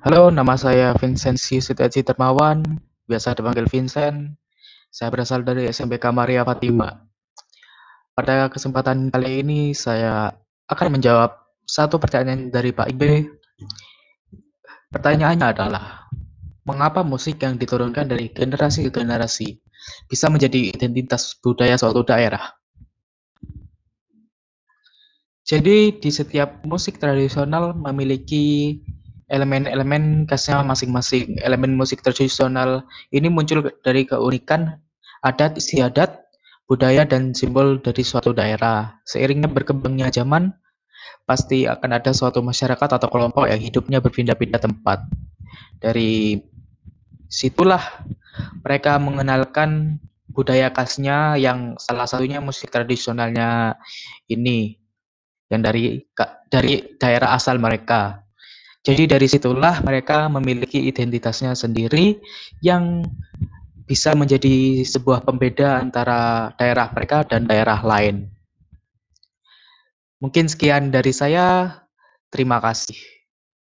Halo, nama saya Vincenzi Setiaji Termawan, biasa dipanggil Vincent. Saya berasal dari SMPK Maria Fatima. Pada kesempatan kali ini saya akan menjawab satu pertanyaan dari Pak Ibe. Pertanyaannya adalah, mengapa musik yang diturunkan dari generasi ke generasi bisa menjadi identitas budaya suatu daerah? Jadi di setiap musik tradisional memiliki elemen-elemen khasnya masing-masing. Elemen musik tradisional ini muncul dari keunikan adat istiadat, budaya dan simbol dari suatu daerah. Seiringnya berkembangnya zaman, pasti akan ada suatu masyarakat atau kelompok yang hidupnya berpindah-pindah tempat. Dari situlah mereka mengenalkan budaya khasnya yang salah satunya musik tradisionalnya ini yang dari dari daerah asal mereka. Jadi dari situlah mereka memiliki identitasnya sendiri yang bisa menjadi sebuah pembeda antara daerah mereka dan daerah lain. Mungkin sekian dari saya. Terima kasih.